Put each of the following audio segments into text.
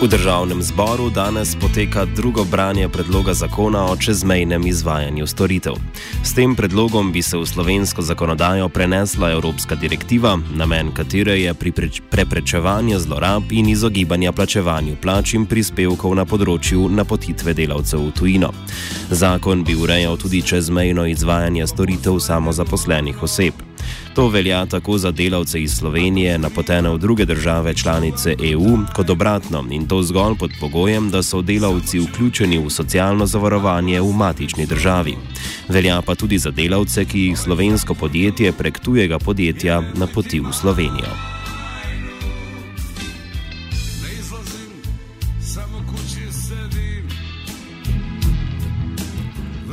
V državnem zboru danes poteka drugo branje predloga zakona o čezmejnem izvajanju storitev. S tem predlogom bi se v slovensko zakonodajo prenesla evropska direktiva, namen katere je preprečevanje zlorab in izogibanja plačevanju plač in prispevkov na področju napotitve delavcev v tujino. Zakon bi urejal tudi čezmejno izvajanje storitev samozaposlenih oseb. To velja tako za delavce iz Slovenije, napotene v druge države članice EU, kot obratno in to zgolj pod pogojem, da so delavci vključeni v socialno zavarovanje v matični državi. Velja pa tudi za delavce, ki jih slovensko podjetje prek tujega podjetja napoti v Slovenijo.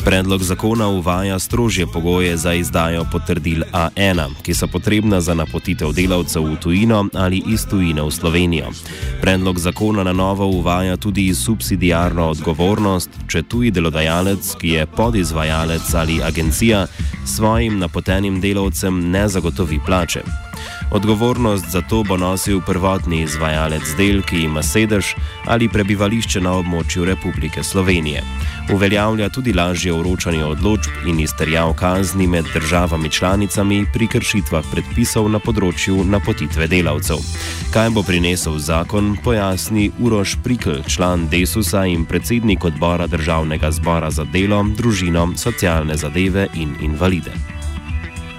Predlog zakona uvaja strožje pogoje za izdajo potrdil A1, ki so potrebna za napotitev delavcev v tujino ali iz tujine v Slovenijo. Predlog zakona na novo uvaja tudi subsidijarno odgovornost, če tuji delodajalec, ki je podizvajalec ali agencija, svojim napotenim delavcem ne zagotovi plače. Odgovornost za to bo nosil prvotni izvajalec del, ki ima sedež ali prebivališče na območju Republike Slovenije. Uveljavlja tudi lažje vročanje odločb in izterjav kazni med državami članicami pri kršitvah predpisov na področju napotitve delavcev. Kaj bo prinesel zakon, pojasni Uroš Prikl, član Desusa in predsednik odbora Državnega zbora za delo, družino, socialne zadeve in invalide.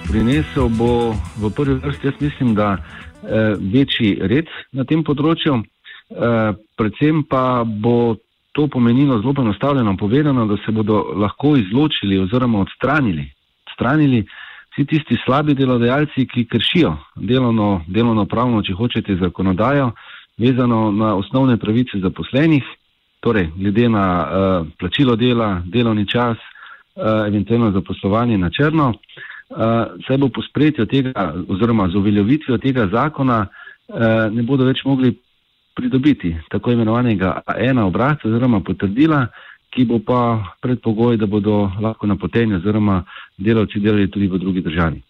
Prinesel bo v prvi vrsti, jaz mislim, da eh, večji red na tem področju, eh, predvsem pa bo to pomenilo zelo poenostavljeno povedano, da se bodo lahko izločili oziroma odstranili, odstranili vsi tisti slabi delodajalci, ki kršijo delovno, delovno pravno, če hočete, zakonodajo, vezano na osnovne pravice zaposlenih, torej glede na uh, plačilo dela, delovni čas, uh, eventualno zaposlovanje na črno. Uh, saj bo po sprejetju tega oziroma z uveljavitvijo tega zakona uh, ne bodo več mogli pridobiti tako imenovanega A1 obrazca oziroma potrdila, ki bo pa predpogoj, da bodo lahko napoteni oziroma delavci delali tudi v drugi državi.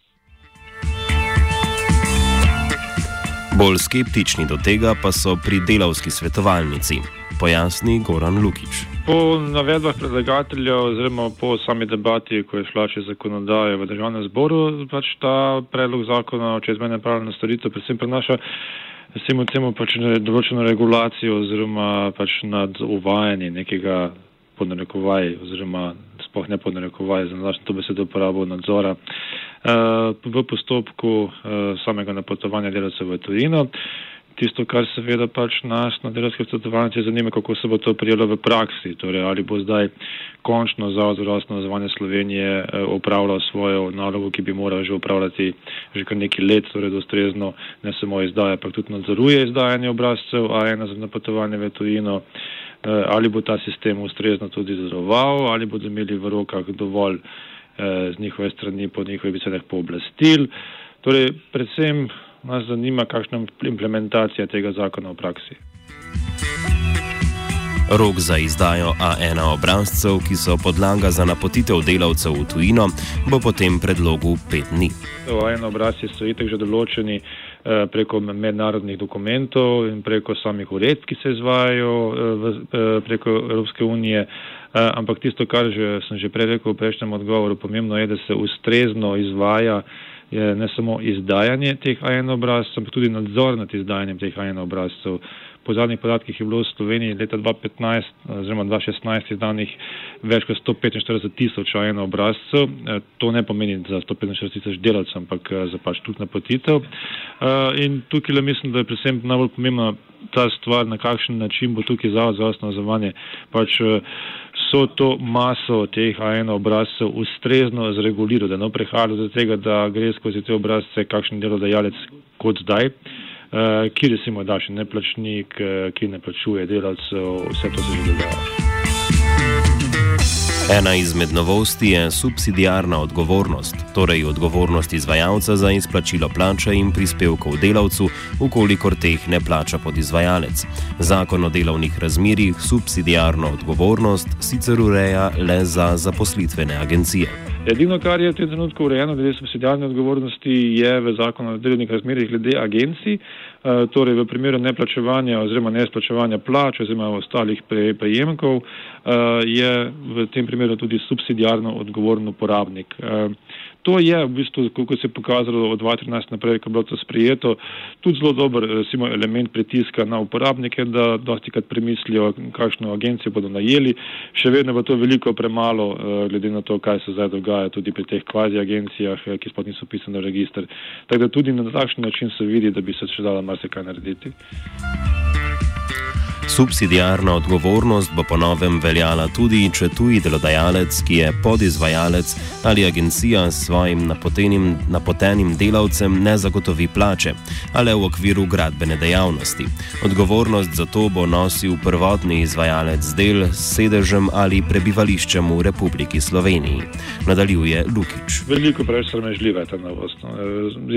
Bolj skeptični do tega pa so pri delavski svetovalnici, pojasni Goran Lukič. Po navedbah predlagateljev, oziroma po sami debati, ko je šla še zakonodaja v državnem zboru, pač ta predlog zakona o čezmejnem pravnem storitev predvsem prenaša vsemu temu pač določeno regulacijo oziroma pač nad uvajanje nekega podnarekovaj oziroma spoh ne podnarekovaj, za našo to besedo uporabo nadzora uh, v postopku uh, samega napotovanja delavcev v tujino tisto, kar seveda pač nas na delovskih svetovalnicah zanima, kako se bo to prijelo v praksi, torej ali bo zdaj končno Zavod za zdravstveno zvanje Slovenije eh, opravljal svojo nalogo, ki bi moral že upravljati že kar neki let, torej dostrezno ne samo izdaja, pa tudi nadzoruje izdajanje obrazcev A1 za napotovanje v tujino, eh, ali bo ta sistem ustrezno tudi deloval, ali bodo imeli v rokah dovolj eh, z njihove strani po njihovih besedah pooblastil. Torej, predvsem nas zanima, kakšna je implementacija tega zakona v praksi. Rok za izdajo A1 obrazcev, ki so podlaga za napotitev delavcev v tujino, bo po tem predlogu pet dni. A1 obrazci so itek že določeni eh, preko mednarodnih dokumentov in preko samih uredb, ki se izvajajo eh, eh, preko Evropske unije. Ampak tisto, kar že, sem že prej rekel v prejšnjem odgovoru, pomembno je, da se ustrezno izvaja je ne samo izdajanje teh AN obrazcev, ampak tudi nadzor nad izdajanjem teh AN obrazcev. Po zadnjih podatkih je bilo v Sloveniji leta 2015 oziroma 2016 izdanih več kot 145 tisoč AN obrazcev. E, to ne pomeni za 145 tisoč delavcev, ampak e, za pač tudi napotitev. In tukaj mislim, da je predvsem najbolj pomembna ta stvar, na kakšen način bo tukaj zavod za osnovno zavanje pač so to maso teh AN obrazcev ustrezno zreguliralo, da ne prihaja do tega, da gre skozi te obrazce kakšen delodajalec kot zdaj, ki recimo da še neplačnik, uh, ki ne plačuje delavcev, vse to se že dogaja. Ena izmed novosti je subsidijarna odgovornost, torej odgovornost izvajalca za izplačilo plače in prispevkov delavcu, ukolikor teh ne plača podizvajalec. Zakon o delovnih razmerjih subsidijarno odgovornost sicer ureja le za zaposlitvene agencije. Edino, kar je v tem trenutku urejeno glede subsidijarne odgovornosti, je v zakonu o delovnih razmerjih glede agencij. Eh, torej v primeru neplačevanja oziroma neizplačevanja plač oziroma ostalih prejemkov eh, je v tem primeru tudi subsidijarno odgovoren uporabnik. Eh, to je v bistvu, kako se je pokazalo od 2013 naprej, ko je bilo to sprijeto, tudi zelo dober recimo, element pritiska na uporabnike, da dosti krat premislijo, kakšno agencijo bodo najeli. Še vedno pa to veliko premalo, glede na to, kaj se zdaj dogaja tudi pri teh kvazi agencijah, ki sploh niso pisane v registr. Tako da tudi na takšen način se vidi, da bi se še dala marsikaj narediti. Subsidijarna odgovornost bo po novem veljala tudi, če tuji delodajalec, ki je podizvajalec ali agencija s svojim napotenim, napotenim delavcem ne zagotovi plače, ali v okviru gradbene dejavnosti. Odgovornost za to bo nosil prvotni izvajalec del s sedežem ali prebivališčem v Republiki Sloveniji. Nadaljuje Lukič. Veliko preveč sramežljiva je ta novost. No.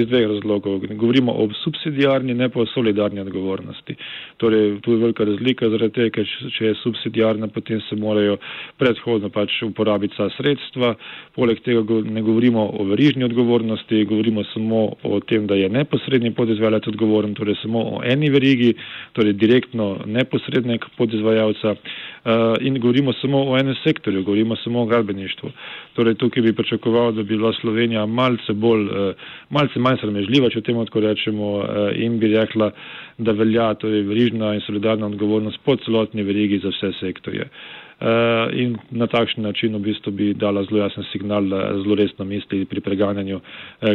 Iz dveh razlogov. Govorimo o subsidijarni, ne pa o solidarni odgovornosti. Torej, tu je velika razlika razlika zaradi tega, ker če je subsidijarna, potem se morajo predhodno pač uporabiti ta sredstva. Poleg tega ne govorimo o verižni odgovornosti, govorimo samo o tem, da je neposredni podizvajalec odgovoren, torej samo o eni verigi, torej direktno neposrednek podizvajalca uh, in govorimo samo o enem sektorju, govorimo samo o gradbeništvu. Torej tukaj bi pričakoval, da bi bila Slovenija malce bolj, uh, malce manj sramežljiva, če temu tako rečemo, uh, in bi rekla, da velja torej verižna in solidarna odgovornost po celotni verigi za vse sektorje. Uh, in na takšen način v bistvu bi dala zelo jasen signal, da zelo resno misli pri preganjanju uh,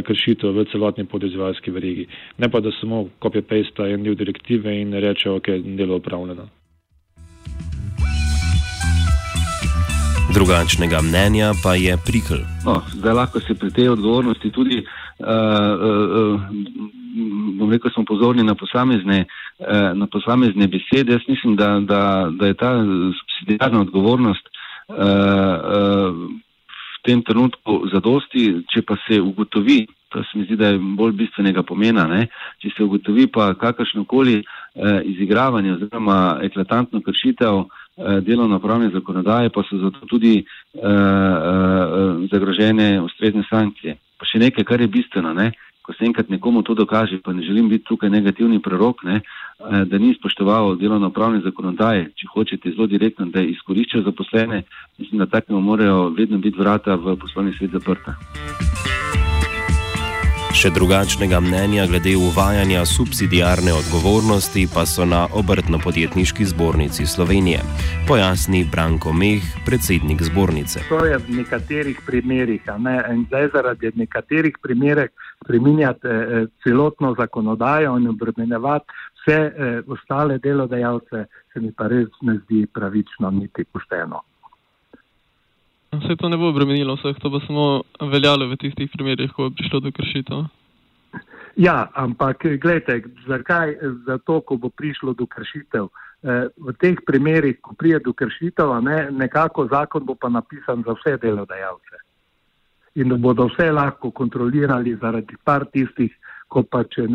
kršitev v celotni podizvajalski verigi. Ne pa, da samo copy-paste en del direktive in reče, ok, delo upravljeno. Drugačnega mnenja pa je prikl. No, zdaj lahko se pri tej odgovornosti tudi uh, uh, uh, bom rekel, smo pozorni na posamezne, eh, na posamezne besede. Jaz mislim, da, da, da je ta subsidijarna odgovornost eh, eh, v tem trenutku zadosti, če pa se ugotovi, to se mi zdi, da je bolj bistvenega pomena, ne? če se ugotovi pa kakršnokoli izigravanje oziroma eklatantno kršitev delovno-pravne zakonodaje, pa so zato tudi zagrožene ustrezne sankcije. Pa še nekaj, kar je bistveno, ne? Ko se enkrat nekomu to dokaže, pa ne želim biti tukaj negativni prorok, ne, eh, da ni spoštoval delovno-pravne zakonodaje, če hočete zelo direktno, da je izkoriščal zaposlene, mislim, da takemu morajo vedno biti vrata v poslovni svet zaprta. Še drugačnega mnenja glede uvajanja subsidijarne odgovornosti pa so na obrtno-podjetniški zbornici Slovenije. Pojasni Branko Meh, predsednik zbornice. To je v nekaterih primerih, ne? in zdaj zaradi nekaterih primerov spreminjati eh, celotno zakonodajo in obremenjevati vse eh, ostale delodajalce, se mi pa res ne zdi pravično niti pošteno. Vse to ne bo obremenilo vseh, to bo samo veljalo v tistih primerjih, ko bo prišlo do kršitev. Ja, ampak gledajte, zakaj? Zato, ko bo prišlo do kršitev. Eh, v teh primerjih, ko prije do kršitev, ne, nekako zakon bo pa napisan za vse delodajalce. In da bodo vse lahko kontrolirali zaradi par tistih, ko pa če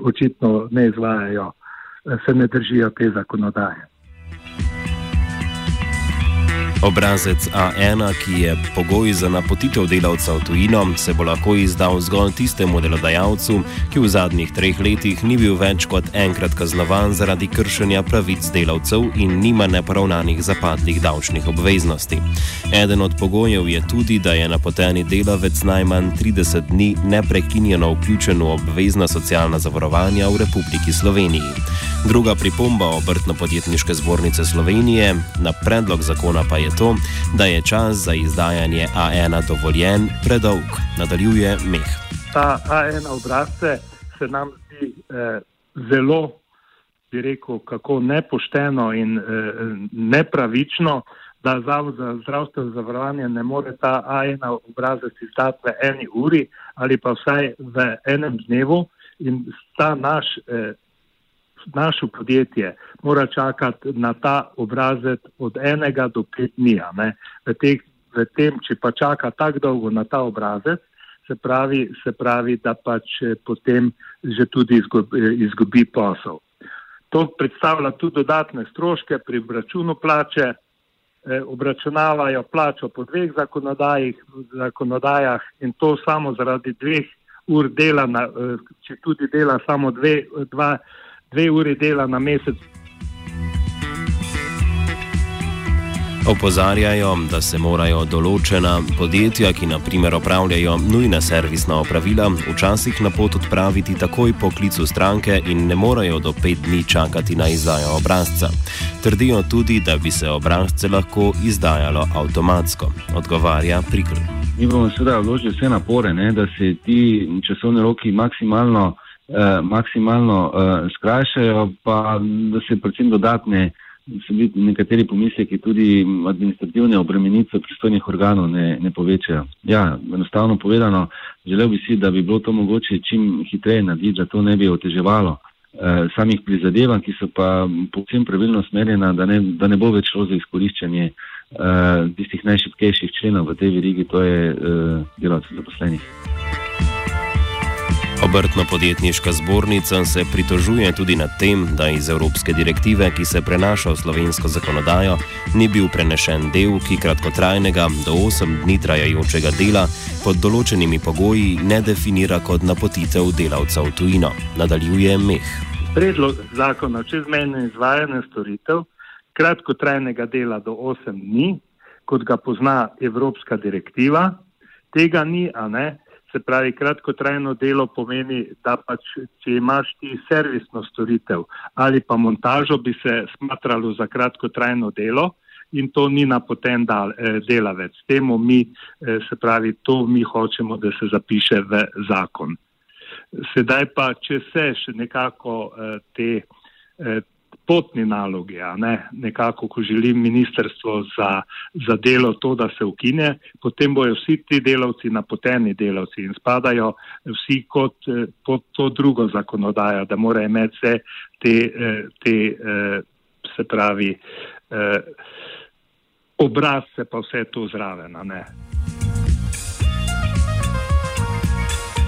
očitno ne izvajajo, eh, se ne držijo te zakonodaje. Obrazec A1, ki je pogoj za napotitev delavca v tujino, se bo lahko izdal zgolj tistemu delodajalcu, ki v zadnjih treh letih ni bil več kot enkrat kaznovan zaradi kršenja pravic delavcev in nima neporavnanih zapadlih davčnih obveznosti. Eden od pogojev je tudi, da je napoteni delavec najmanj 30 dni neprekinjeno vključen v obvezna socialna zavarovanja v Republiki Sloveniji. Druga pripomba obrtno-podjetniške zbornice Slovenije na predlog zakona pa je to, da je čas za izdajanje A1 dovoljen predolg, nadaljuje Meh. Ta A1 obrazce se nam zdi eh, zelo, bi rekel, kako nepošteno in eh, nepravično, da Zavod za zdravstveno zavarovanje ne more ta A1 obrazec izdati v eni uri ali pa vsaj v enem dnevu in ta naš eh, naše podjetje mora čakati na ta obrazec od enega do pet dni. V, v tem, če pa čaka tako dolgo na ta obrazec, se pravi, se pravi da pač eh, potem že tudi izgubi, eh, izgubi posel. To predstavlja tudi dodatne stroške pri obračunu plače, eh, obračunavajo plačo po dveh zakonodajah in to samo zaradi dveh ur dela, na, če tudi dela samo dve, dva, dve uri dela na mesec. Opozarjajo, da se morajo določena podjetja, ki naprimer opravljajo nujna servisna opravila, včasih na pot odpraviti takoj po klicu stranke in ne morajo do pet dni čakati na izdajo obrazca. Trdijo tudi, da bi se obrazce lahko izdajalo avtomatsko, odgovarja Prikl. Mi bomo seveda vložili vse napore, ne, da se ti časovni roki maksimalno, eh, maksimalno eh, skrajšajo, pa da se predvsem dodatne so bili nekateri pomisleki tudi administrativne obremenitve pristojnih organov ne, ne povečajo. Ja, enostavno povedano, želel bi si, da bi bilo to mogoče čim hitreje narediti, da to ne bi oteževalo eh, samih prizadevanj, ki so pa povsem pravilno smerjena, da ne, da ne bo več šlo za izkoriščanje eh, tistih najšipkejših členov v tej verigi, to je eh, delavcev zaposlenih. Obrtno-podjetniška zbornica se pritožuje tudi nad tem, da iz evropske direktive, ki se prenaša v slovensko zakonodajo, ni bil prenešen del, ki kratkotrajnega do 8 dni trajajočega dela pod določenimi pogoji ne definira kot napotitev delavca v tujino. Nadaljuje Meh. Predlog zakona o čezmejnem izvajanju storitev kratkotrajnega dela do 8 dni, kot ga pozna evropska direktiva, tega ni, a ne. Se pravi, kratkotrajno delo pomeni, da pač, če imaš ti servisno storitev ali pa montažo, bi se smatralo za kratkotrajno delo in to ni napoten dal, eh, delavec. Temu mi, eh, se pravi, to mi hočemo, da se zapiše v zakon. Sedaj pa, če se še nekako eh, te, eh, potni nalogi, ne? nekako, ko želi ministrstvo za, za delo to, da se ukine, potem bojo vsi ti delavci napoteni delavci in spadajo vsi kot pod to drugo zakonodajo, da morajo imeti vse te, eh, te eh, se pravi, eh, obrazce pa vse to zraven.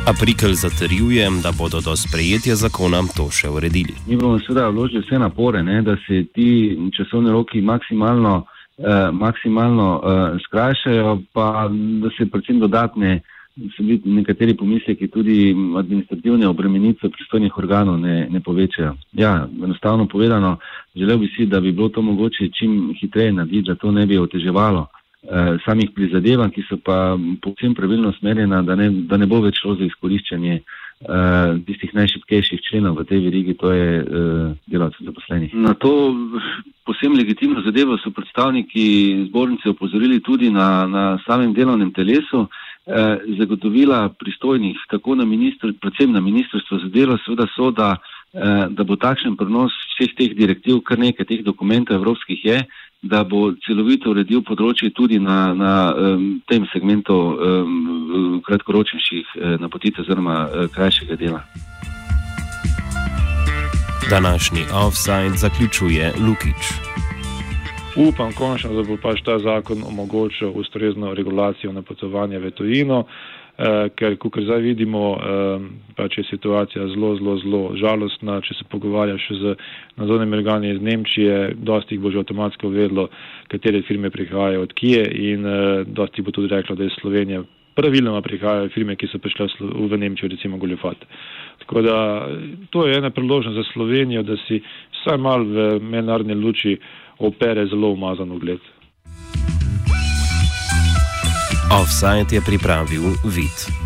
Aprikl zatrjuje, da bodo do sprejetja zakona to še uredili. Mi bomo seveda vložili vse napore, ne, da se ti časovni roki maksimalno, eh, maksimalno eh, skrajšajo, pa da se predvsem dodatne, so bili nekateri pomisleki tudi administrativne obremenitve pristojnih organov ne, ne povečajo. Ja, enostavno povedano, želel bi si, da bi bilo to mogoče čim hitreje narediti, da to ne bi oteževalo samih prizadevanj, ki so pa povsem pravilno smerjena, da ne, da ne bo več šlo za izkoriščanje eh, tistih najšipkejših členov v tej verigi, to je eh, delavcev zaposlenih. Na to posebno legitimno zadevo so predstavniki zbornice opozorili tudi na, na samem delovnem telesu. Eh, zagotovila pristojnih, tako na ministr, predvsem na ministrstvo za delo, seveda so, da, eh, da bo takšen prenos vseh teh direktiv, kar nekaj teh dokumentov evropskih je, da bo celovito uredil področje tudi na, na um, tem segmentu um, kratkoročnejših uh, napotitev oziroma uh, krajšega dela. Današnji offside zaključuje Lukič. Upam končno, da bo pač ta zakon omogočil ustrezno regulacijo napotovanja v tujino. Eh, ker, kot zdaj vidimo, eh, pač je situacija zelo, zelo, zelo žalostna. Če se pogovarjaš z nadzornimi organi iz Nemčije, dosti jih bo že avtomatsko vedlo, katere firme prihajajo od Kije in eh, dosti bo tudi reklo, da je Slovenija praviloma prihajajo firme, ki so prišle v Nemčijo, recimo Goljufat. Tako da to je ena priložnost za Slovenijo, da si vsaj mal v mednarodni luči opere zelo umazan ugled. Offside je pripravil vid.